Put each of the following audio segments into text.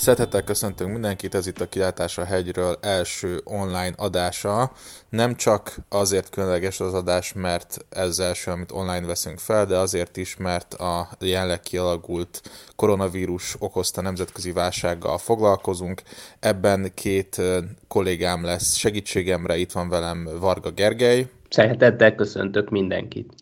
Szeretettel köszöntünk mindenkit, ez itt a Kilátás a hegyről első online adása. Nem csak azért különleges az adás, mert ez az első, amit online veszünk fel, de azért is, mert a jelenleg kialakult koronavírus okozta nemzetközi válsággal foglalkozunk. Ebben két kollégám lesz segítségemre, itt van velem Varga Gergely. Szeretettel köszöntök mindenkit.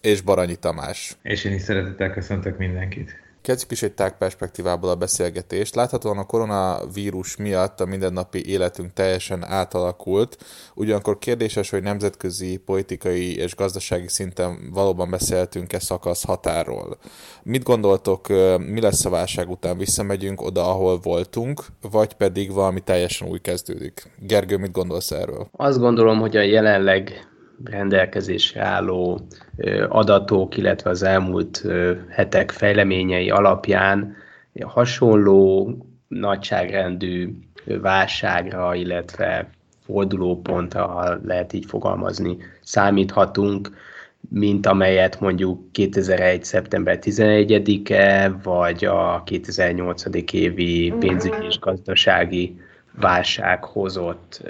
És Baranyi Tamás. És én is szeretettel köszöntök mindenkit. Kezdjük is egy tágperspektívából a beszélgetést. Láthatóan a koronavírus miatt a mindennapi életünk teljesen átalakult, ugyanakkor kérdéses, hogy nemzetközi, politikai és gazdasági szinten valóban beszéltünk-e szakasz határól. Mit gondoltok, mi lesz a válság után? Visszamegyünk oda, ahol voltunk, vagy pedig valami teljesen új kezdődik? Gergő, mit gondolsz erről? Azt gondolom, hogy a jelenleg rendelkezésre álló adatok, illetve az elmúlt hetek fejleményei alapján hasonló nagyságrendű válságra, illetve fordulópontra, lehet így fogalmazni, számíthatunk, mint amelyet mondjuk 2001. szeptember 11-e, vagy a 2008. évi pénzügyi és gazdasági válság hozott.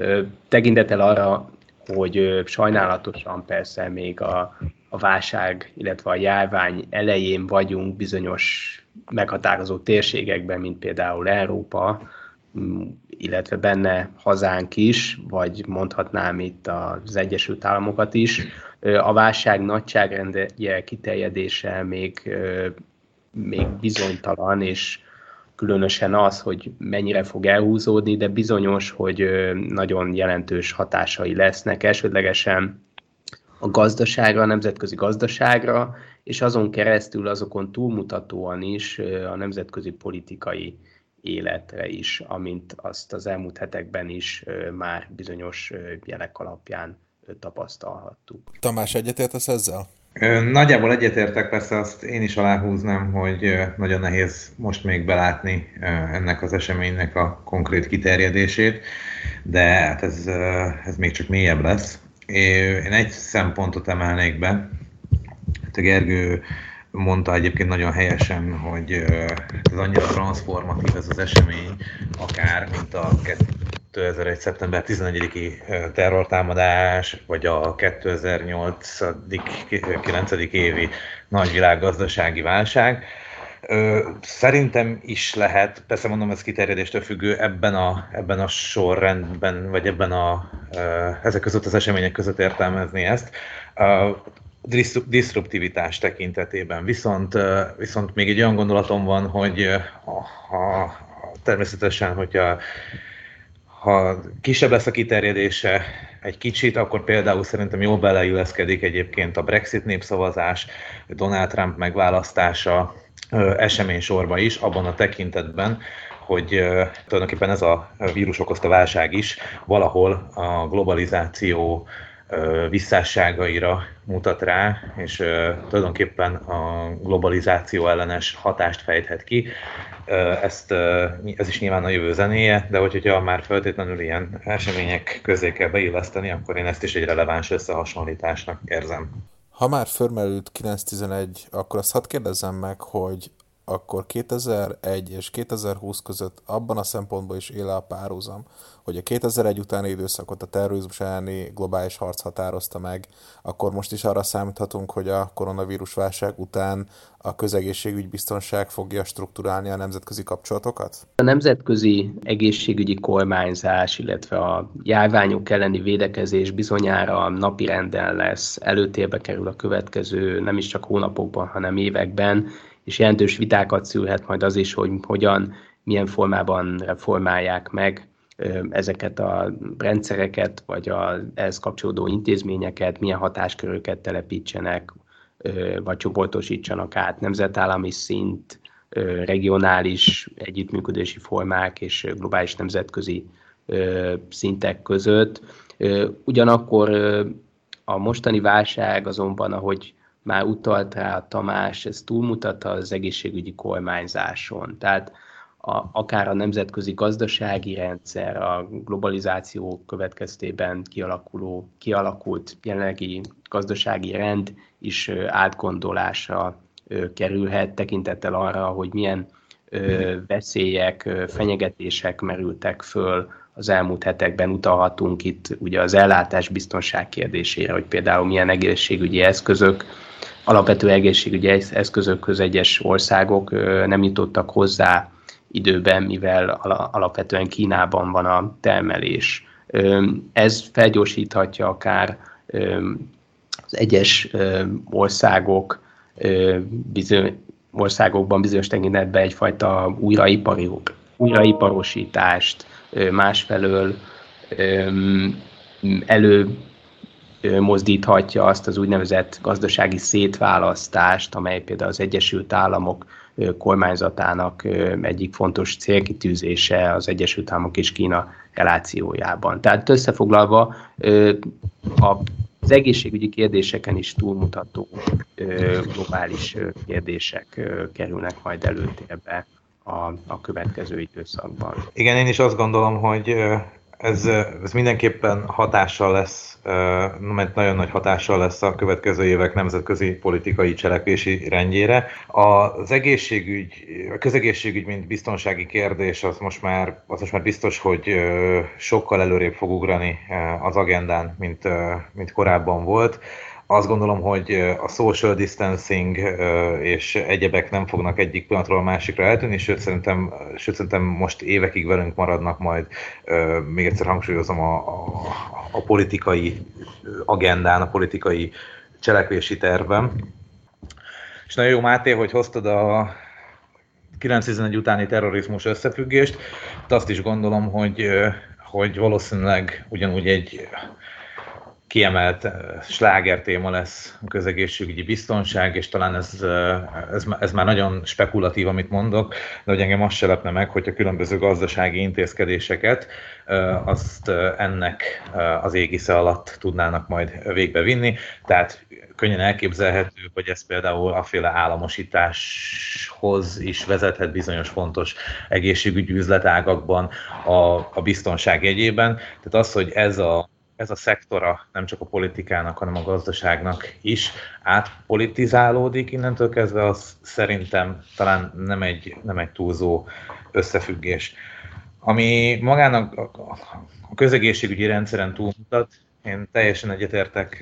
Tekintettel arra, hogy sajnálatosan persze még a, a válság, illetve a járvány elején vagyunk bizonyos meghatározó térségekben, mint például Európa, illetve benne hazánk is, vagy mondhatnám itt az Egyesült Államokat is. A válság nagyságrendje kiterjedése még, még bizonytalan, és különösen az, hogy mennyire fog elhúzódni, de bizonyos, hogy nagyon jelentős hatásai lesznek elsődlegesen a gazdaságra, a nemzetközi gazdaságra, és azon keresztül azokon túlmutatóan is a nemzetközi politikai életre is, amint azt az elmúlt hetekben is már bizonyos jelek alapján tapasztalhattuk. Tamás, egyetértesz ezzel? Nagyjából egyetértek, persze azt én is aláhúznám, hogy nagyon nehéz most még belátni ennek az eseménynek a konkrét kiterjedését, de hát ez, ez még csak mélyebb lesz. Én egy szempontot emelnék be. Hát a Gergő mondta egyébként nagyon helyesen, hogy ez annyira transformatív ez az esemény, akár, mint a 2001. szeptember 11-i terrortámadás, vagy a 2008-9. évi nagy világgazdasági válság. Szerintem is lehet, persze mondom, ez kiterjedéstől függő, ebben a, ebben a sorrendben, vagy ebben a, ezek között az események között értelmezni ezt diszruptivitás tekintetében. Viszont, viszont még egy olyan gondolatom van, hogy ha, természetesen, hogyha ha kisebb lesz a kiterjedése egy kicsit, akkor például szerintem jól beleilleszkedik egyébként a Brexit népszavazás, Donald Trump megválasztása esemény sorba is, abban a tekintetben, hogy tulajdonképpen ez a vírus okozta válság is valahol a globalizáció visszásságaira mutat rá, és tulajdonképpen a globalizáció ellenes hatást fejthet ki. Ezt, ez is nyilván a jövő zenéje, de hogyha már feltétlenül ilyen események közé kell beilleszteni, akkor én ezt is egy releváns összehasonlításnak érzem. Ha már förmerült 911, akkor azt hadd kérdezzem meg, hogy akkor 2001 és 2020 között abban a szempontból is éle a párhuzam, hogy a 2001 utáni időszakot a terrorizmus elleni globális harc határozta meg, akkor most is arra számíthatunk, hogy a koronavírus válság után a közegészségügy biztonság fogja strukturálni a nemzetközi kapcsolatokat? A nemzetközi egészségügyi kormányzás, illetve a járványok elleni védekezés bizonyára napirenden lesz, előtérbe kerül a következő nem is csak hónapokban, hanem években, és jelentős vitákat szülhet majd az is, hogy hogyan, milyen formában reformálják meg ezeket a rendszereket, vagy a ehhez kapcsolódó intézményeket, milyen hatásköröket telepítsenek, vagy csoportosítsanak át nemzetállami szint, regionális együttműködési formák és globális nemzetközi szintek között. Ugyanakkor a mostani válság azonban, ahogy már utalt rá a Tamás, ez túlmutat az egészségügyi kormányzáson. Tehát a, akár a nemzetközi gazdasági rendszer, a globalizáció következtében kialakuló, kialakult jelenlegi gazdasági rend is átgondolásra kerülhet, tekintettel arra, hogy milyen veszélyek, fenyegetések merültek föl az elmúlt hetekben utalhatunk itt ugye az ellátás biztonság kérdésére, hogy például milyen egészségügyi eszközök, alapvető egészségügyi eszközökhöz egyes országok nem jutottak hozzá időben, mivel alapvetően Kínában van a termelés. Ez felgyorsíthatja akár az egyes országok bizony, országokban bizonyos tekintetben egyfajta újraipari, újraiparosítást, másfelől elő mozdíthatja azt az úgynevezett gazdasági szétválasztást, amely például az Egyesült Államok kormányzatának egyik fontos célkitűzése az Egyesült Államok és Kína relációjában. Tehát összefoglalva az egészségügyi kérdéseken is túlmutató globális kérdések kerülnek majd előtérbe a, a következő időszakban. Igen, én is azt gondolom, hogy ez, ez mindenképpen hatással lesz, mert nagyon nagy hatással lesz a következő évek nemzetközi politikai cselekvési rendjére. Az egészségügy, a közegészségügy, mint biztonsági kérdés, az most már, az most már biztos, hogy sokkal előrébb fog ugrani az agendán, mint, mint korábban volt. Azt gondolom, hogy a social distancing és egyebek nem fognak egyik pillanatról a másikra eltűnni, sőt szerintem, sőt szerintem most évekig velünk maradnak majd, még egyszer hangsúlyozom, a, a, a politikai agendán, a politikai cselekvési tervben. És nagyon jó, Máté, hogy hoztad a 911 utáni terrorizmus összefüggést. De azt is gondolom, hogy, hogy valószínűleg ugyanúgy egy kiemelt eh, sláger téma lesz a közegészségügyi biztonság, és talán ez, eh, ez, ez már nagyon spekulatív, amit mondok, de hogy engem azt se lepne meg, hogyha különböző gazdasági intézkedéseket eh, azt ennek az égisze alatt tudnának majd végbevinni. Tehát könnyen elképzelhető, hogy ez például aféle államosításhoz is vezethet bizonyos fontos egészségügyi üzletágakban a, a biztonság jegyében. Tehát az, hogy ez a ez a szektora nem csak a politikának, hanem a gazdaságnak is átpolitizálódik innentől kezdve, az szerintem talán nem egy, nem egy túlzó összefüggés. Ami magának a közegészségügyi rendszeren túlmutat, én teljesen egyetértek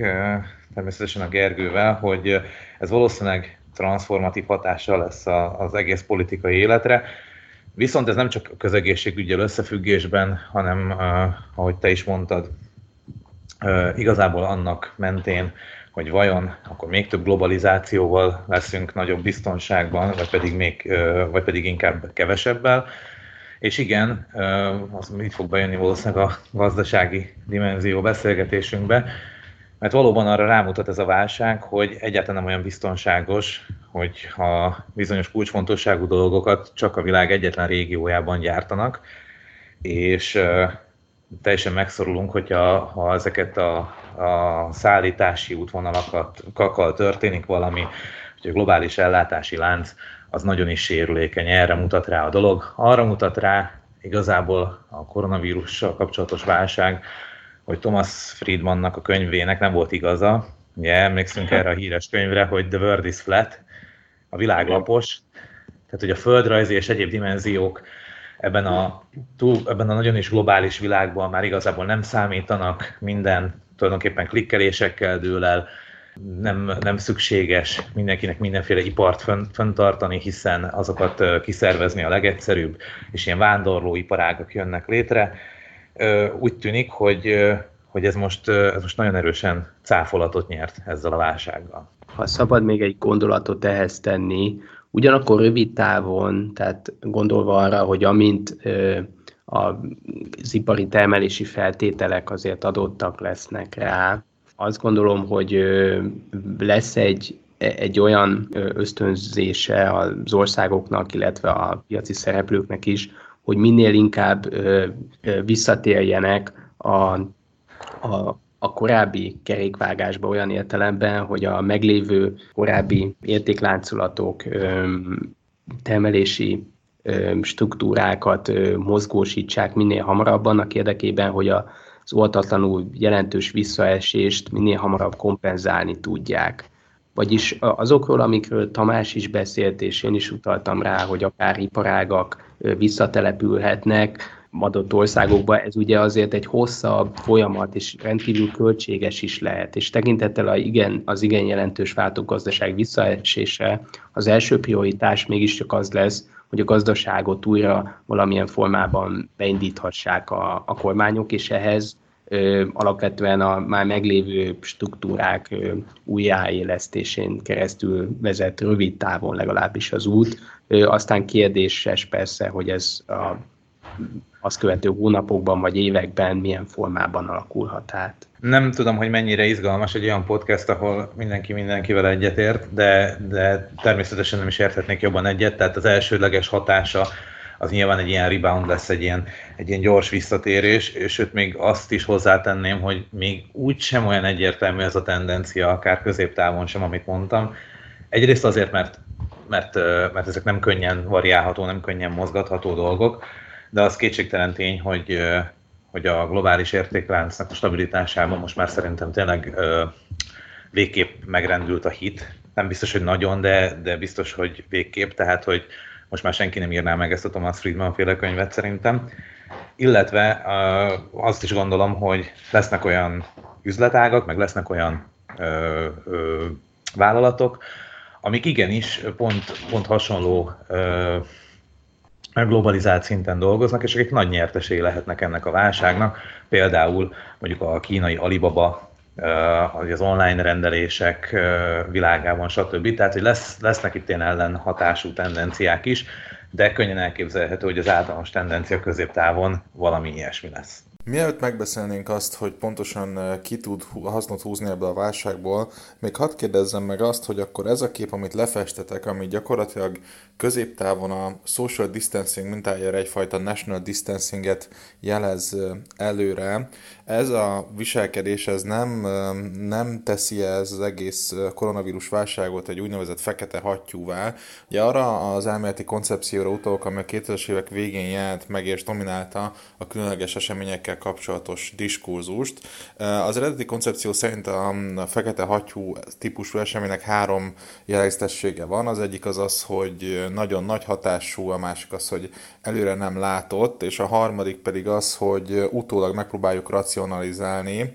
természetesen a Gergővel, hogy ez valószínűleg transformatív hatással lesz az egész politikai életre, Viszont ez nem csak a közegészségügyel összefüggésben, hanem, ahogy te is mondtad, igazából annak mentén, hogy vajon akkor még több globalizációval leszünk nagyobb biztonságban, vagy pedig, még, vagy pedig inkább kevesebbel. És igen, az mit fog bejönni valószínűleg a gazdasági dimenzió beszélgetésünkbe, mert valóban arra rámutat ez a válság, hogy egyáltalán nem olyan biztonságos, hogy ha bizonyos kulcsfontosságú dolgokat csak a világ egyetlen régiójában gyártanak, és teljesen megszorulunk, hogyha ha ezeket a, a szállítási útvonalakkal történik valami, hogy a globális ellátási lánc az nagyon is sérülékeny, erre mutat rá a dolog. Arra mutat rá igazából a koronavírussal kapcsolatos válság, hogy Thomas Friedmannak a könyvének nem volt igaza. Ugye emlékszünk erre a híres könyvre, hogy The World is Flat, a világ lapos, tehát hogy a földrajzi és egyéb dimenziók ebben a, túl, ebben a nagyon is globális világban már igazából nem számítanak, minden tulajdonképpen klikkelésekkel dől el, nem, nem szükséges mindenkinek mindenféle ipart fenntartani, hiszen azokat kiszervezni a legegyszerűbb, és ilyen vándorló iparágak jönnek létre. Úgy tűnik, hogy, hogy ez, most, ez most nagyon erősen cáfolatot nyert ezzel a válsággal. Ha szabad még egy gondolatot ehhez tenni, Ugyanakkor rövid távon, tehát gondolva arra, hogy amint az ipari termelési feltételek azért adottak lesznek rá, azt gondolom, hogy lesz egy, egy olyan ösztönzése az országoknak, illetve a piaci szereplőknek is, hogy minél inkább visszatérjenek a, a a korábbi kerékvágásba olyan értelemben, hogy a meglévő korábbi értékláncolatok, termelési struktúrákat mozgósítsák minél hamarabb annak érdekében, hogy az oltatlanul jelentős visszaesést minél hamarabb kompenzálni tudják. Vagyis azokról, amikről Tamás is beszélt, és én is utaltam rá, hogy akár iparágak visszatelepülhetnek, adott országokba, ez ugye azért egy hosszabb folyamat, és rendkívül költséges is lehet. És tekintettel a igen, az igen jelentős váltógazdaság visszaesése, az első prioritás mégiscsak az lesz, hogy a gazdaságot újra valamilyen formában beindíthassák a, a kormányok, és ehhez ö, alapvetően a már meglévő struktúrák ö, újjáélesztésén keresztül vezet rövid távon legalábbis az út. Ö, aztán kérdéses persze, hogy ez a azt követő hónapokban vagy években milyen formában alakulhat át. Nem tudom, hogy mennyire izgalmas egy olyan podcast, ahol mindenki mindenkivel egyetért, de, de természetesen nem is érthetnék jobban egyet, tehát az elsődleges hatása az nyilván egy ilyen rebound lesz, egy ilyen, egy ilyen gyors visszatérés, és sőt még azt is hozzátenném, hogy még úgy sem olyan egyértelmű ez a tendencia, akár középtávon sem, amit mondtam. Egyrészt azért, mert, mert, mert ezek nem könnyen variálható, nem könnyen mozgatható dolgok, de az kétségtelen tény, hogy, hogy a globális értékláncnak a stabilitásában most már szerintem tényleg végképp megrendült a hit. Nem biztos, hogy nagyon, de, de biztos, hogy végképp, tehát hogy most már senki nem írná meg ezt a Thomas Friedman féle könyvet szerintem. Illetve azt is gondolom, hogy lesznek olyan üzletágak, meg lesznek olyan ö, ö, vállalatok, amik igenis pont, pont hasonló ö, globalizált szinten dolgoznak, és akik nagy nyertesei lehetnek ennek a válságnak. Például mondjuk a kínai Alibaba, az online rendelések világában, stb. Tehát, hogy lesz, lesznek itt ilyen ellenhatású tendenciák is, de könnyen elképzelhető, hogy az általános tendencia középtávon valami ilyesmi lesz. Mielőtt megbeszélnénk azt, hogy pontosan eh, ki tud hasznot húzni ebből a válságból, még hadd kérdezzem meg azt, hogy akkor ez a kép, amit lefestetek, ami gyakorlatilag középtávon a social distancing mintájára egyfajta national distancinget jelez eh, előre, ez a viselkedés ez nem, nem teszi ez az egész koronavírus válságot egy úgynevezett fekete hattyúvá. Ugye arra az elméleti koncepcióra utalok, ami a 2000-es évek végén jelent meg és dominálta a különleges eseményekkel kapcsolatos diskurzust. Az eredeti koncepció szerint a fekete hattyú típusú eseménynek három jellegzetessége van. Az egyik az az, hogy nagyon nagy hatású, a másik az, hogy előre nem látott, és a harmadik pedig az, hogy utólag megpróbáljuk racionalizálni,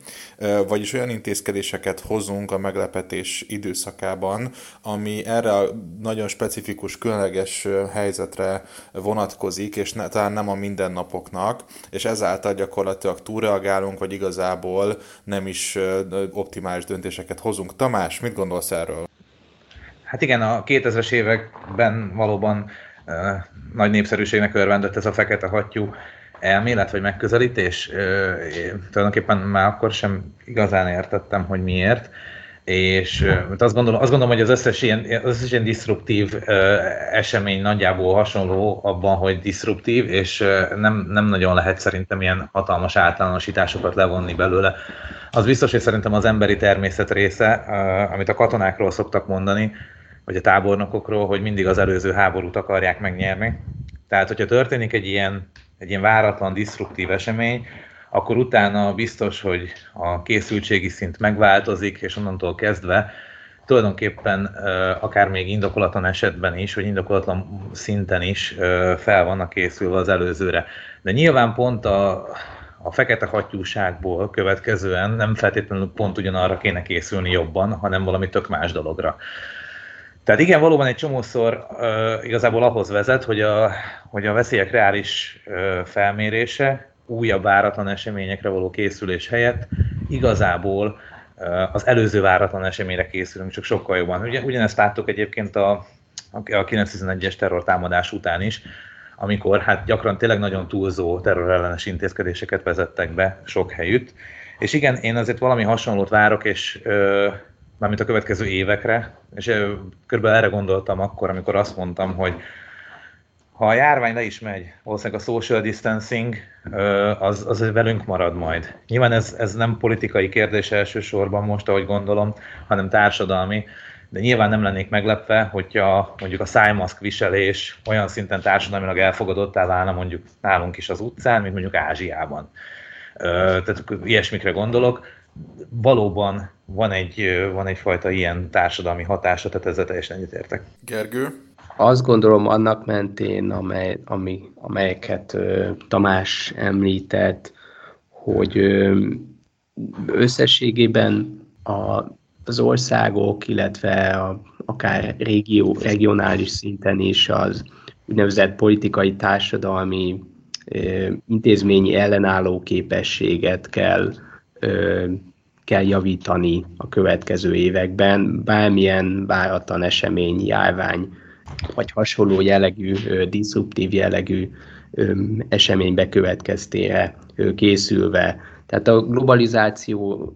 vagyis olyan intézkedéseket hozunk a meglepetés időszakában, ami erre a nagyon specifikus, különleges helyzetre vonatkozik, és ne, talán nem a mindennapoknak, és ezáltal gyakorlatilag túlreagálunk, vagy igazából nem is optimális döntéseket hozunk. Tamás, mit gondolsz erről? Hát igen, a 2000-es években valóban nagy népszerűségnek örvendett ez a fekete hattyú elmélet vagy megközelítés. Én tulajdonképpen már akkor sem igazán értettem, hogy miért. És azt gondolom, azt gondolom, hogy az összes ilyen, az összes ilyen disruptív esemény nagyjából hasonló abban, hogy disruptív, és nem, nem nagyon lehet szerintem ilyen hatalmas általánosításokat levonni belőle. Az biztos, hogy szerintem az emberi természet része, amit a katonákról szoktak mondani, vagy a tábornokokról, hogy mindig az előző háborút akarják megnyerni. Tehát, hogyha történik egy ilyen, egy ilyen váratlan, disztruktív esemény, akkor utána biztos, hogy a készültségi szint megváltozik, és onnantól kezdve tulajdonképpen akár még indokolatlan esetben is, vagy indokolatlan szinten is fel vannak készülve az előzőre. De nyilván pont a, a fekete hattyúságból következően nem feltétlenül pont ugyanarra kéne készülni jobban, hanem valami tök más dologra. Tehát igen, valóban egy csomószor uh, igazából ahhoz vezet, hogy a, hogy a veszélyek reális uh, felmérése újabb váratlan eseményekre való készülés helyett igazából az előző váratlan eseményre készülünk, csak sokkal jobban. Ugye, ugyanezt láttuk egyébként a, a 911-es terrortámadás után is, amikor hát gyakran tényleg nagyon túlzó terrorellenes intézkedéseket vezettek be sok helyütt. És igen, én azért valami hasonlót várok, és mármint a következő évekre, és körülbelül erre gondoltam akkor, amikor azt mondtam, hogy ha a járvány le is megy, valószínűleg a social distancing az, az velünk marad majd. Nyilván ez, ez nem politikai kérdés elsősorban most, ahogy gondolom, hanem társadalmi, de nyilván nem lennék meglepve, hogyha mondjuk a szájmaszk viselés olyan szinten társadalmilag elfogadottá válna mondjuk nálunk is az utcán, mint mondjuk Ázsiában. Tehát ilyesmikre gondolok valóban van, egy, van egyfajta ilyen társadalmi hatása, tehát ezzel teljesen egyetértek. Gergő? Azt gondolom annak mentén, amely, ami, amelyeket ö, Tamás említett, hogy ö, összességében a, az országok, illetve a, akár régió, regionális szinten is az úgynevezett politikai, társadalmi, ö, intézményi ellenálló képességet kell ö, kell javítani a következő években. Bármilyen váratlan esemény, járvány vagy hasonló jellegű, diszruptív jellegű eseménybe következtére készülve. Tehát a globalizáció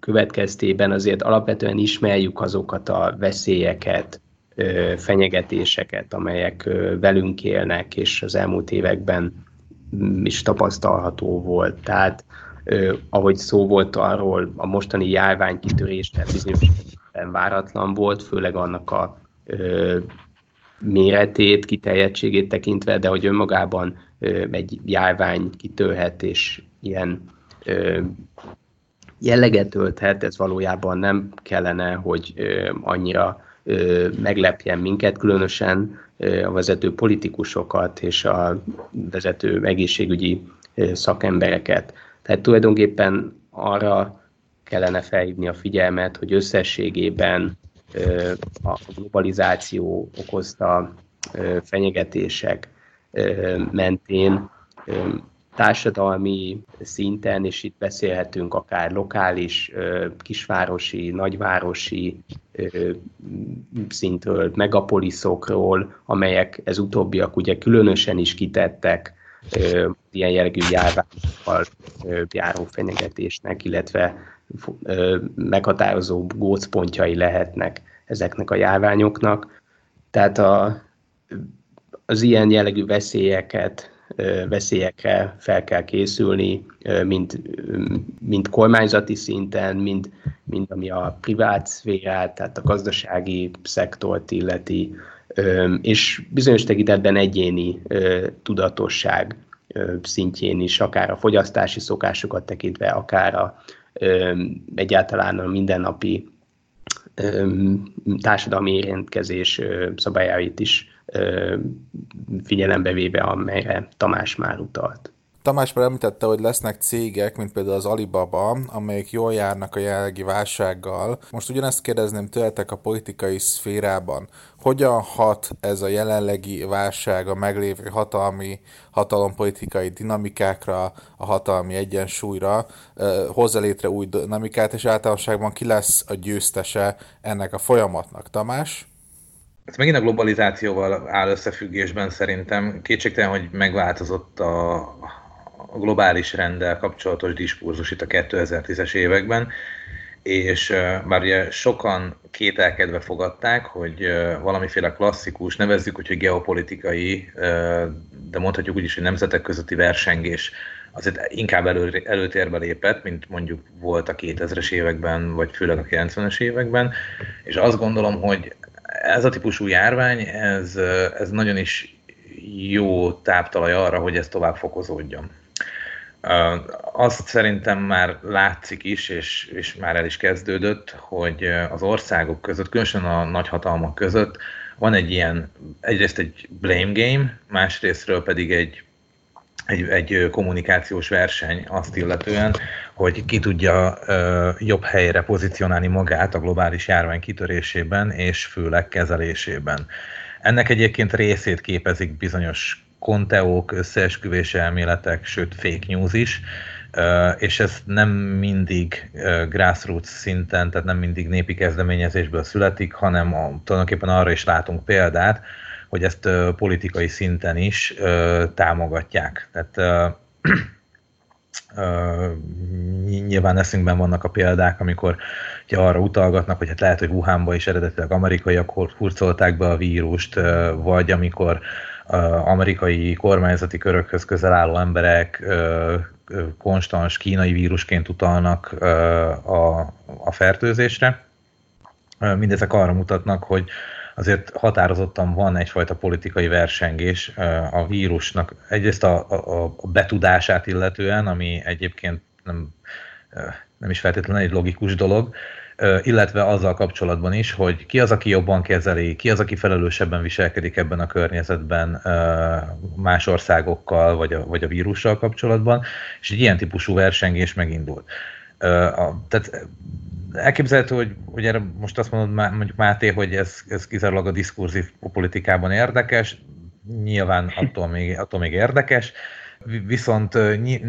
következtében azért alapvetően ismerjük azokat a veszélyeket, fenyegetéseket, amelyek velünk élnek, és az elmúlt években mm, is tapasztalható volt. Tehát ahogy szó volt arról, a mostani járvány kitörése bizonyos váratlan volt, főleg annak a méretét, kiteljettségét tekintve, de hogy önmagában egy járvány kitörhet és ilyen jelleget ölthet, ez valójában nem kellene, hogy annyira meglepjen minket, különösen a vezető politikusokat és a vezető egészségügyi szakembereket. Tehát tulajdonképpen arra kellene felhívni a figyelmet, hogy összességében a globalizáció okozta fenyegetések mentén társadalmi szinten, és itt beszélhetünk akár lokális, kisvárosi, nagyvárosi szintről, megapoliszokról, amelyek ez utóbbiak ugye különösen is kitettek ilyen jellegű járványokkal járó fenyegetésnek, illetve meghatározó gócpontjai lehetnek ezeknek a járványoknak. Tehát a, az ilyen jellegű veszélyeket, veszélyekre fel kell készülni, mind, mind kormányzati szinten, mind, mind ami a privát szférát, tehát a gazdasági szektort illeti, és bizonyos tekintetben egyéni tudatosság szintjén is, akár a fogyasztási szokásokat tekintve, akár a, egyáltalán a mindennapi társadalmi érintkezés szabályait is figyelembe véve, amelyre Tamás már utalt. Tamás már említette, hogy lesznek cégek, mint például az Alibaba, amelyek jól járnak a jelenlegi válsággal. Most ugyanezt kérdezném tőletek a politikai szférában. Hogyan hat ez a jelenlegi válság a meglévő hatalmi, hatalompolitikai dinamikákra, a hatalmi egyensúlyra, hozza létre új dinamikát, és általánosságban ki lesz a győztese ennek a folyamatnak? Tamás? Ez megint a globalizációval áll összefüggésben szerintem. Kétségtelen, hogy megváltozott a, a globális renddel kapcsolatos diskurzus itt a 2010-es években, és már ugye sokan kételkedve fogadták, hogy valamiféle klasszikus, nevezzük úgy, hogy geopolitikai, de mondhatjuk úgy is, hogy nemzetek közötti versengés azért inkább elő, előtérbe lépett, mint mondjuk volt a 2000-es években, vagy főleg a 90-es években, és azt gondolom, hogy ez a típusú járvány, ez, ez nagyon is jó táptalaj arra, hogy ez tovább fokozódjon. Azt szerintem már látszik is, és, és már el is kezdődött, hogy az országok között, különösen a nagyhatalmak között van egy ilyen, egyrészt egy blame game, másrésztről pedig egy, egy, egy kommunikációs verseny azt illetően, hogy ki tudja ö, jobb helyre pozícionálni magát a globális járvány kitörésében és főleg kezelésében. Ennek egyébként részét képezik bizonyos konteók, összeesküvés elméletek, sőt fake news is, és ez nem mindig grassroots szinten, tehát nem mindig népi kezdeményezésből születik, hanem a, tulajdonképpen arra is látunk példát, hogy ezt politikai szinten is támogatják. Tehát nyilván eszünkben vannak a példák, amikor ugye arra utalgatnak, hogy hát lehet, hogy Wuhanba is eredetileg amerikaiak hurcolták be a vírust, vagy amikor amerikai kormányzati körökhöz közel álló emberek konstans kínai vírusként utalnak a, a fertőzésre. Mindezek arra mutatnak, hogy azért határozottan van egyfajta politikai versengés a vírusnak. Egyrészt a, a, a betudását illetően, ami egyébként nem nem is feltétlenül egy logikus dolog, illetve azzal kapcsolatban is, hogy ki az, aki jobban kezeli, ki az, aki felelősebben viselkedik ebben a környezetben más országokkal, vagy a, vagy a vírussal kapcsolatban, és egy ilyen típusú versengés megindult. Tehát elképzelhető, hogy, hogy erre most azt mondod mondjuk Máté, hogy ez, ez kizárólag a diskurzív politikában érdekes, nyilván attól még, attól még érdekes, viszont,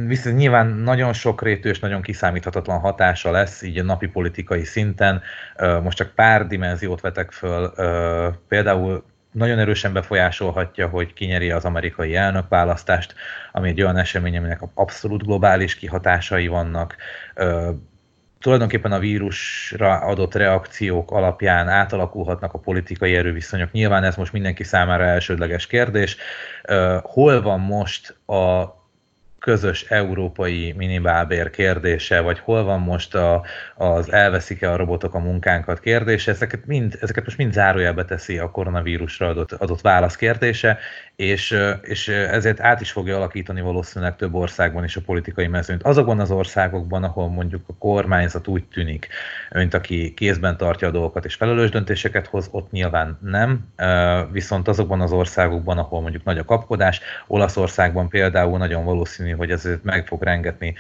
viszont nyilván nagyon sokrétű és nagyon kiszámíthatatlan hatása lesz így a napi politikai szinten. Most csak pár dimenziót vetek föl, például nagyon erősen befolyásolhatja, hogy kinyeri az amerikai elnökválasztást, ami egy olyan esemény, aminek abszolút globális kihatásai vannak tulajdonképpen a vírusra adott reakciók alapján átalakulhatnak a politikai erőviszonyok. Nyilván ez most mindenki számára elsődleges kérdés. Hol van most a közös európai minimálbér kérdése, vagy hol van most a, az elveszik-e a robotok a munkánkat kérdése, ezeket, mind, ezeket most mind zárójelbe teszi a koronavírusra adott, adott válasz kérdése, és, és ezért át is fogja alakítani valószínűleg több országban is a politikai mezőnyt. Azokban az országokban, ahol mondjuk a kormányzat úgy tűnik, mint aki kézben tartja a dolgokat és felelős döntéseket hoz, ott nyilván nem, viszont azokban az országokban, ahol mondjuk nagy a kapkodás, Olaszországban például nagyon valószínű, hogy ezért meg fog rengetni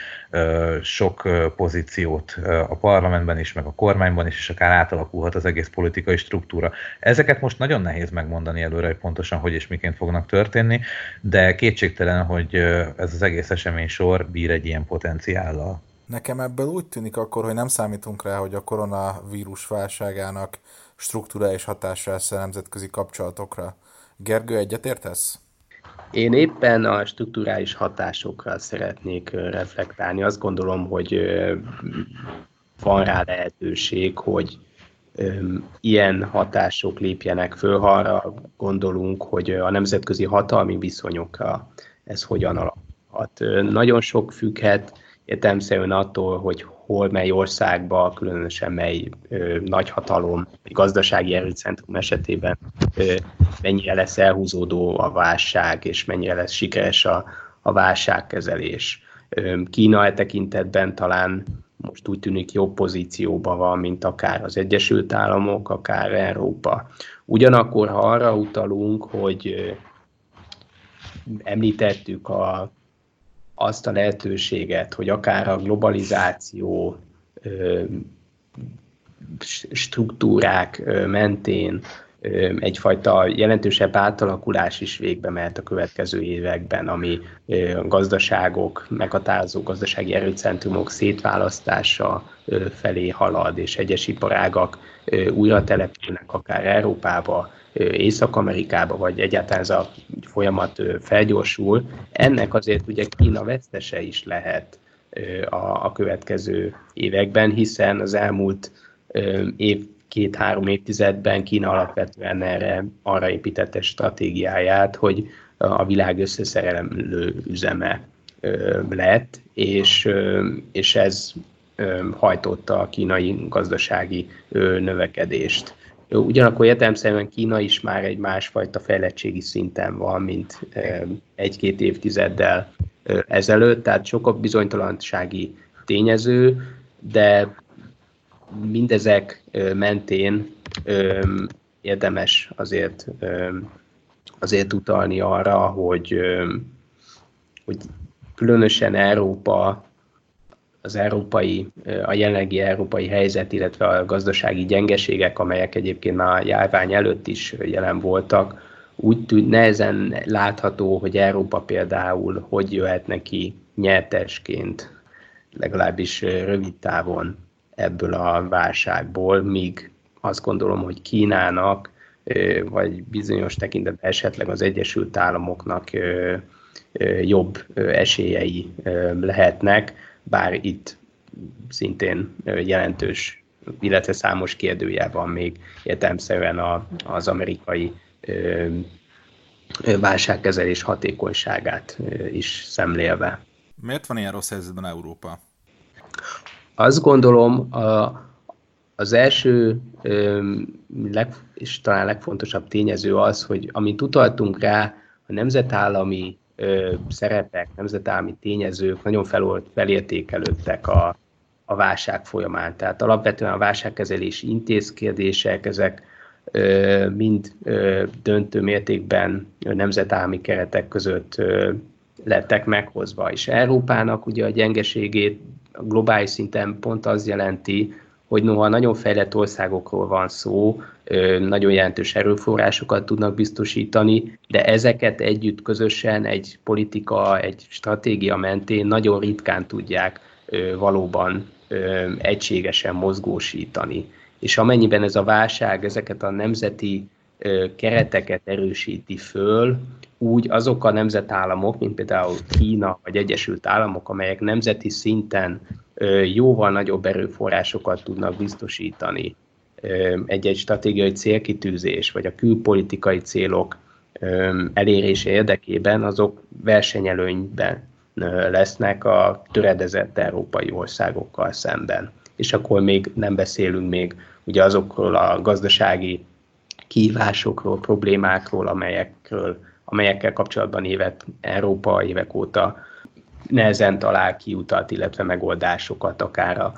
sok pozíciót a parlamentben is, meg a kormányban is, és akár átalakulhat az egész politikai struktúra. Ezeket most nagyon nehéz megmondani előre, hogy pontosan hogy és miként fognak történni, de kétségtelen, hogy ez az egész esemény sor bír egy ilyen potenciállal. Nekem ebből úgy tűnik akkor, hogy nem számítunk rá, hogy a koronavírus válságának struktúra és hatása lesz a nemzetközi kapcsolatokra. Gergő, egyetértesz? Én éppen a strukturális hatásokra szeretnék reflektálni. Azt gondolom, hogy van rá lehetőség, hogy ilyen hatások lépjenek föl, ha arra gondolunk, hogy a nemzetközi hatalmi viszonyokra ez hogyan alakulhat. Nagyon sok függhet értelemszerűen attól, hogy hol, mely országba, különösen mely ö, nagyhatalom, gazdasági erőcentrum esetében ö, mennyire lesz elhúzódó a válság, és mennyire lesz sikeres a, a válságkezelés. Ö, Kína e tekintetben talán most úgy tűnik jobb pozícióban van, mint akár az Egyesült Államok, akár Európa. Ugyanakkor, ha arra utalunk, hogy említettük a, azt a lehetőséget, hogy akár a globalizáció struktúrák mentén egyfajta jelentősebb átalakulás is végbe mehet a következő években, ami gazdaságok, meghatározó gazdasági erőcentrumok szétválasztása felé halad, és egyes iparágak újra települnek akár Európába, Észak-Amerikába, vagy egyáltalán ez a folyamat felgyorsul. Ennek azért ugye Kína vesztese is lehet a, következő években, hiszen az elmúlt év két-három évtizedben Kína alapvetően erre arra építette stratégiáját, hogy a világ összeszerelő üzeme lett, és, és ez hajtotta a kínai gazdasági növekedést. Ugyanakkor értelemszerűen Kína is már egy másfajta fejlettségi szinten van, mint egy-két évtizeddel ezelőtt, tehát sokkal bizonytalansági tényező, de mindezek mentén érdemes azért, azért utalni arra, hogy, hogy különösen Európa, az európai, a jelenlegi európai helyzet, illetve a gazdasági gyengeségek, amelyek egyébként már a járvány előtt is jelen voltak, úgy tűnt nehezen látható, hogy Európa például hogy jöhet neki nyertesként, legalábbis rövid távon ebből a válságból, míg azt gondolom, hogy Kínának, vagy bizonyos tekintetben esetleg az Egyesült Államoknak jobb esélyei lehetnek, bár itt szintén jelentős, illetve számos kérdője van még értelmszerűen az amerikai válságkezelés hatékonyságát is szemlélve. Miért van ilyen rossz helyzetben Európa? Azt gondolom, a, az első leg, és talán legfontosabb tényező az, hogy amit utaltunk rá, a nemzetállami ö, szerepek, nemzetállami tényezők nagyon fel, felértékelődtek a, a válság folyamán. Tehát alapvetően a válságkezelési intézkedések, ezek mind döntő mértékben nemzetállami keretek között lettek meghozva. És Európának ugye a gyengeségét globális szinten pont az jelenti, hogy noha nagyon fejlett országokról van szó, nagyon jelentős erőforrásokat tudnak biztosítani, de ezeket együtt közösen egy politika, egy stratégia mentén nagyon ritkán tudják valóban egységesen mozgósítani. És amennyiben ez a válság ezeket a nemzeti kereteket erősíti föl, úgy azok a nemzetállamok, mint például Kína vagy Egyesült Államok, amelyek nemzeti szinten jóval nagyobb erőforrásokat tudnak biztosítani egy-egy stratégiai célkitűzés, vagy a külpolitikai célok elérése érdekében, azok versenyelőnyben lesznek a töredezett európai országokkal szemben. És akkor még nem beszélünk még ugye azokról a gazdasági kihívásokról, problémákról, amelyekről, amelyekkel kapcsolatban évet Európa évek óta nehezen talál kiutat, illetve megoldásokat, akár a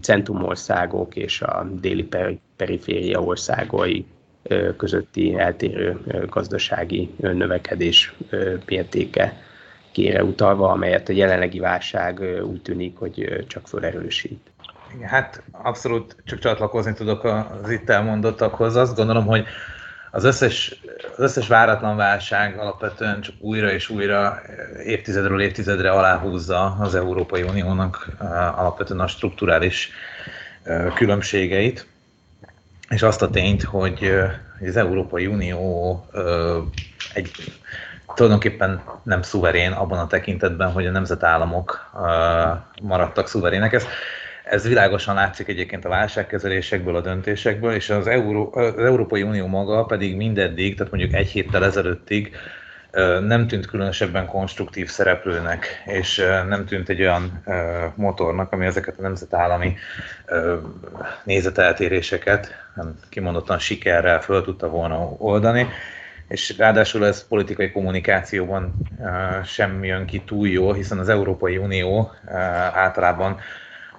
centrumországok és a déli periféria országai közötti eltérő gazdasági növekedés mértéke kére utalva, amelyet a jelenlegi válság úgy tűnik, hogy csak felerősít. Hát abszolút csak csatlakozni tudok az itt elmondottakhoz. Azt gondolom, hogy az összes, az összes váratlan válság alapvetően csak újra és újra évtizedről évtizedre aláhúzza az Európai Uniónak alapvetően a strukturális különbségeit, és azt a tényt, hogy az Európai Unió egy tulajdonképpen nem szuverén abban a tekintetben, hogy a nemzetállamok maradtak szuverének. Ez ez világosan látszik egyébként a válságkezelésekből, a döntésekből, és az, Euró, az Európai Unió maga pedig mindeddig, tehát mondjuk egy héttel ezelőttig nem tűnt különösebben konstruktív szereplőnek, és nem tűnt egy olyan motornak, ami ezeket a nemzetállami nézeteltéréseket kimondottan sikerrel föl tudta volna oldani, és ráadásul ez politikai kommunikációban sem jön ki túl jól, hiszen az Európai Unió általában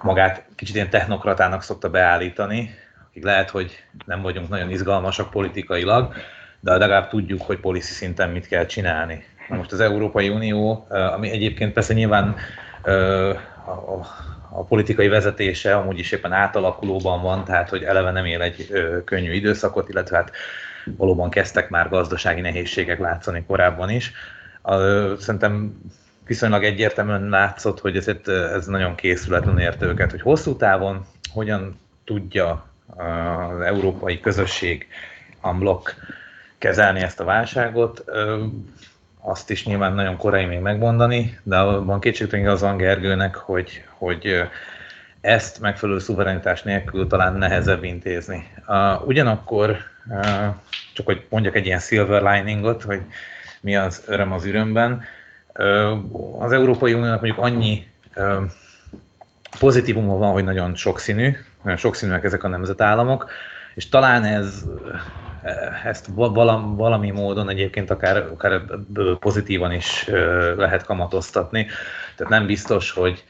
magát kicsit ilyen technokratának szokta beállítani, akik lehet, hogy nem vagyunk nagyon izgalmasak politikailag, de legalább tudjuk, hogy policy szinten mit kell csinálni. Most az Európai Unió, ami egyébként persze nyilván a politikai vezetése amúgy is éppen átalakulóban van, tehát hogy eleve nem él egy könnyű időszakot, illetve hát valóban kezdtek már gazdasági nehézségek látszani korábban is. Szerintem viszonylag egyértelműen látszott, hogy ezért ez nagyon készületlen érte őket, hogy hosszú távon hogyan tudja az európai közösség unblock kezelni ezt a válságot, azt is nyilván nagyon korai még megmondani, de abban kétségtelen igaz van Gergőnek, hogy, hogy ezt megfelelő szuverenitás nélkül talán nehezebb intézni. Ugyanakkor, csak hogy mondjak egy ilyen silver liningot, hogy mi az öröm az ürömben, az Európai Uniónak mondjuk annyi pozitívuma van, hogy nagyon sokszínű, nagyon sokszínűek ezek a nemzetállamok, és talán ez ezt valami módon egyébként akár, akár pozitívan is lehet kamatoztatni. Tehát nem biztos, hogy,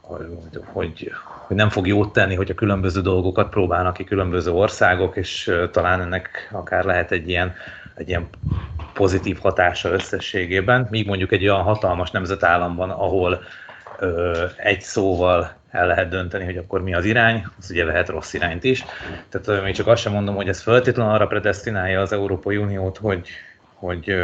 hogy, hogy, nem fog jót tenni, hogy a különböző dolgokat próbálnak ki különböző országok, és talán ennek akár lehet egy ilyen, egy ilyen pozitív hatása összességében, míg mondjuk egy olyan hatalmas nemzetállamban, ahol ö, egy szóval el lehet dönteni, hogy akkor mi az irány, az ugye lehet rossz irányt is. Tehát még csak azt sem mondom, hogy ez feltétlenül arra predestinálja az Európai Uniót, hogy, hogy,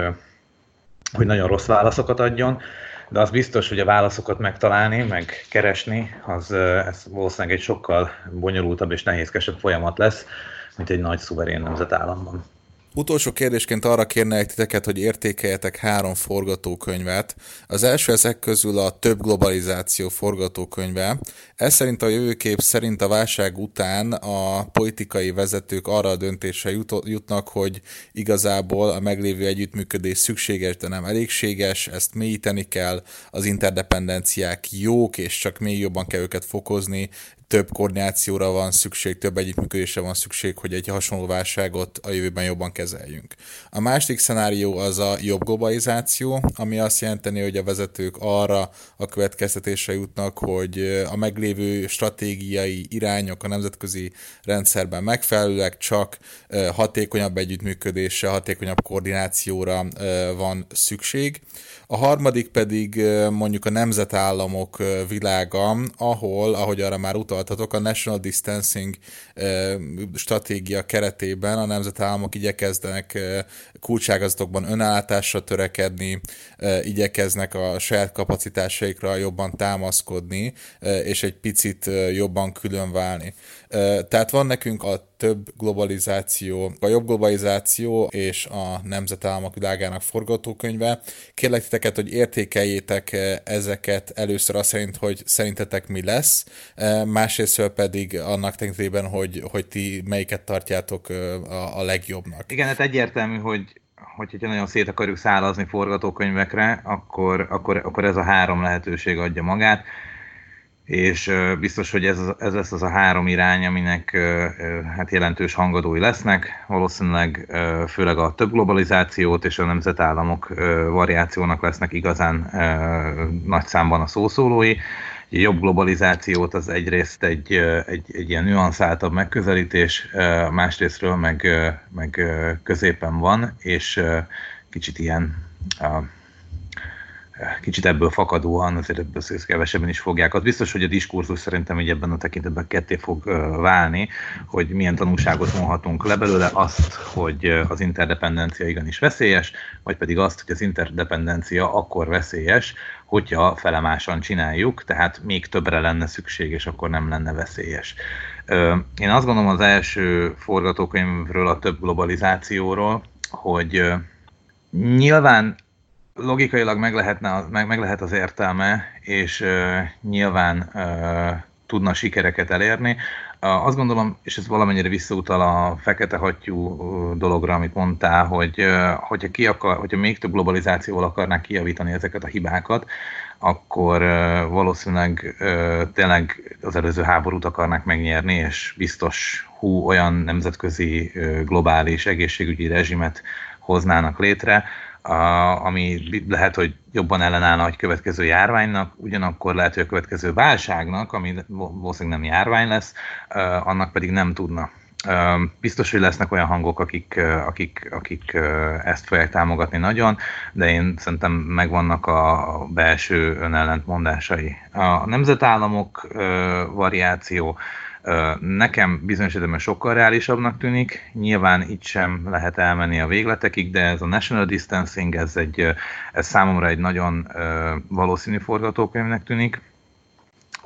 hogy nagyon rossz válaszokat adjon, de az biztos, hogy a válaszokat megtalálni, meg keresni, az ez valószínűleg egy sokkal bonyolultabb és nehézkesebb folyamat lesz, mint egy nagy szuverén nemzetállamban. Utolsó kérdésként arra kérnélek titeket, hogy értékeljetek három forgatókönyvet. Az első ezek közül a több globalizáció forgatókönyve. Ez szerint a jövőkép szerint a válság után a politikai vezetők arra a döntésre jutnak, hogy igazából a meglévő együttműködés szükséges, de nem elégséges, ezt mélyíteni kell, az interdependenciák jók, és csak még jobban kell őket fokozni, több koordinációra van szükség, több együttműködésre van szükség, hogy egy hasonló válságot a jövőben jobban kezeljünk. A másik szenárió az a jobb globalizáció, ami azt jelenteni, hogy a vezetők arra a következtetésre jutnak, hogy a meglévő stratégiai irányok a nemzetközi rendszerben megfelelőek, csak hatékonyabb együttműködésre, hatékonyabb koordinációra van szükség. A harmadik pedig mondjuk a nemzetállamok világa, ahol, ahogy arra már utaltatok, a National Distancing stratégia keretében a nemzetállamok igyekeznek kulcságazatokban önállátásra törekedni, igyekeznek a saját kapacitásaikra jobban támaszkodni, és egy picit jobban különválni. Tehát van nekünk a több globalizáció, a jobb globalizáció és a nemzetállamok világának forgatókönyve. Kérlek titeket, hogy értékeljétek ezeket először azt szerint, hogy szerintetek mi lesz, másrészt pedig annak tekintetében, hogy, hogy ti melyiket tartjátok a, a legjobbnak. Igen, hát egyértelmű, hogy hogyha nagyon szét akarjuk szállazni forgatókönyvekre, akkor, akkor, akkor ez a három lehetőség adja magát és biztos, hogy ez, ez lesz az a három irány, aminek hát jelentős hangadói lesznek. Valószínűleg főleg a több globalizációt és a nemzetállamok variációnak lesznek igazán nagy számban a szószólói. A jobb globalizációt az egyrészt egy, egy, egy ilyen nüanszáltabb megközelítés, másrésztről meg, meg középen van, és kicsit ilyen kicsit ebből fakadóan, azért ebből kevesebben is fogják. Az biztos, hogy a diskurzus szerintem így ebben a tekintetben ketté fog válni, hogy milyen tanulságot vonhatunk le belőle, azt, hogy az interdependencia igenis veszélyes, vagy pedig azt, hogy az interdependencia akkor veszélyes, hogyha felemásan csináljuk, tehát még többre lenne szükség, és akkor nem lenne veszélyes. Én azt gondolom az első forgatókönyvről, a több globalizációról, hogy nyilván logikailag meg, lehetne, meg, meg lehet az értelme, és uh, nyilván uh, tudna sikereket elérni. Uh, azt gondolom, és ez valamennyire visszautal a fekete hattyú dologra, amit mondtál, hogy uh, hogyha, ki akar, hogyha még több globalizációval akarnák kijavítani ezeket a hibákat, akkor uh, valószínűleg tényleg az előző háborút akarnák megnyerni, és biztos hú olyan nemzetközi globális egészségügyi rezsimet hoznának létre, a, ami lehet, hogy jobban ellenállna egy következő járványnak, ugyanakkor lehet, hogy a következő válságnak, ami valószínűleg nem járvány lesz, annak pedig nem tudna. Biztos, hogy lesznek olyan hangok, akik, akik, akik ezt fogják támogatni nagyon, de én szerintem megvannak a belső önellentmondásai. A nemzetállamok variáció, Nekem bizonyos esetben sokkal reálisabbnak tűnik, nyilván itt sem lehet elmenni a végletekig, de ez a national distancing, ez, egy, ez számomra egy nagyon valószínű forgatókönyvnek tűnik.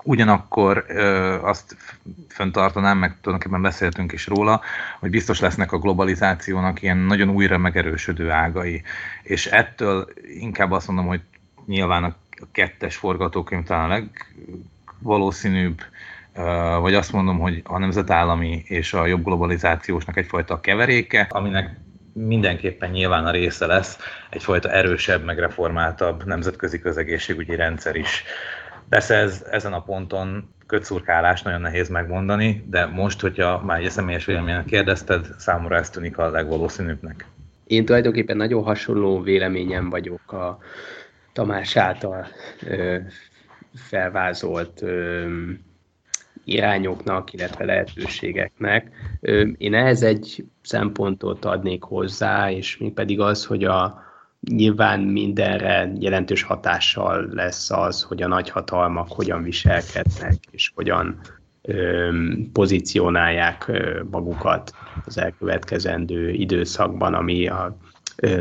Ugyanakkor ö, azt föntartanám, meg tulajdonképpen beszéltünk is róla, hogy biztos lesznek a globalizációnak ilyen nagyon újra megerősödő ágai. És ettől inkább azt mondom, hogy nyilván a kettes forgatókönyv talán a legvalószínűbb, vagy azt mondom, hogy a nemzetállami és a jobb globalizációsnak egyfajta keveréke, aminek mindenképpen nyilván a része lesz egyfajta erősebb, megreformáltabb nemzetközi közegészségügyi rendszer is. Persze ez, ezen a ponton kötszurkálás nagyon nehéz megmondani, de most, hogyha már egy személyes véleményen kérdezted, számomra ez tűnik a legvalószínűbbnek. Én tulajdonképpen nagyon hasonló véleményem vagyok a Tamás által ö, felvázolt ö, irányoknak, illetve lehetőségeknek. Én ehhez egy szempontot adnék hozzá, és még pedig az, hogy a, nyilván mindenre jelentős hatással lesz az, hogy a nagyhatalmak hogyan viselkednek, és hogyan pozícionálják magukat az elkövetkezendő időszakban, ami a,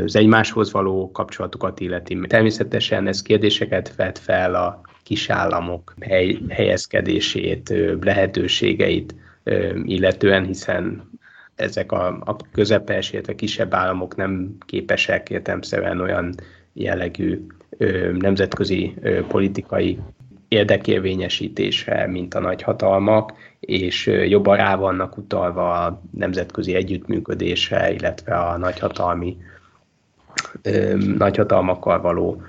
az egymáshoz való kapcsolatukat illeti. Természetesen ez kérdéseket vet fel a kisállamok hely, helyezkedését, lehetőségeit illetően, hiszen ezek a, a közepes, illetve kisebb államok nem képesek értelmszerűen olyan jellegű ö, nemzetközi ö, politikai érdekérvényesítésre, mint a nagyhatalmak, és jobban rá vannak utalva a nemzetközi együttműködésre, illetve a nagyhatalmi nagyhatalmakkal való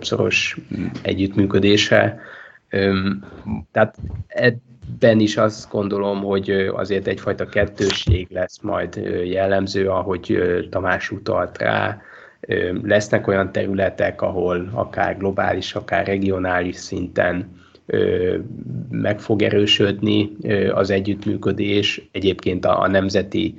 szoros együttműködése. Tehát ben is azt gondolom, hogy azért egyfajta kettősség lesz majd jellemző, ahogy Tamás utalt rá. Lesznek olyan területek, ahol akár globális, akár regionális szinten meg fog erősödni az együttműködés. Egyébként a, a nemzeti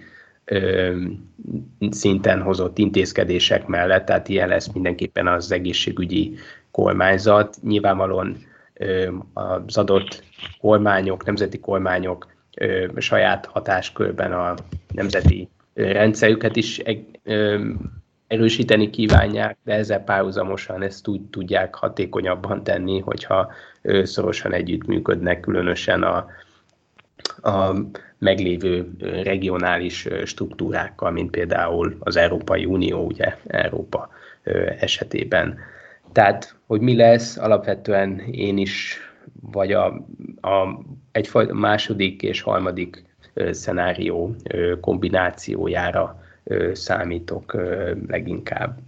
szinten hozott intézkedések mellett, tehát ilyen lesz mindenképpen az egészségügyi kormányzat. Nyilvánvalóan az adott kormányok, nemzeti kormányok saját hatáskörben a nemzeti rendszerüket is erősíteni kívánják, de ezzel párhuzamosan ezt úgy tudják hatékonyabban tenni, hogyha szorosan együttműködnek, különösen a, a meglévő regionális struktúrákkal, mint például az Európai Unió, ugye Európa esetében. Tehát, hogy mi lesz, alapvetően én is, vagy a, a egyfajta második és harmadik szenárió kombinációjára számítok leginkább.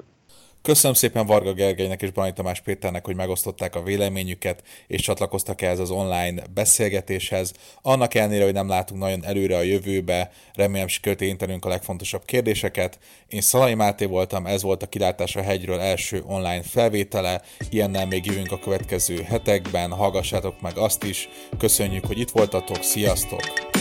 Köszönöm szépen Varga Gergelynek és Banai Tamás Péternek, hogy megosztották a véleményüket, és csatlakoztak ehhez az online beszélgetéshez. Annak ellenére, hogy nem látunk nagyon előre a jövőbe, remélem sikerült érintenünk a legfontosabb kérdéseket. Én Szalai Máté voltam, ez volt a Kilátás a hegyről első online felvétele. Ilyennel még jövünk a következő hetekben, hallgassátok meg azt is. Köszönjük, hogy itt voltatok, sziasztok!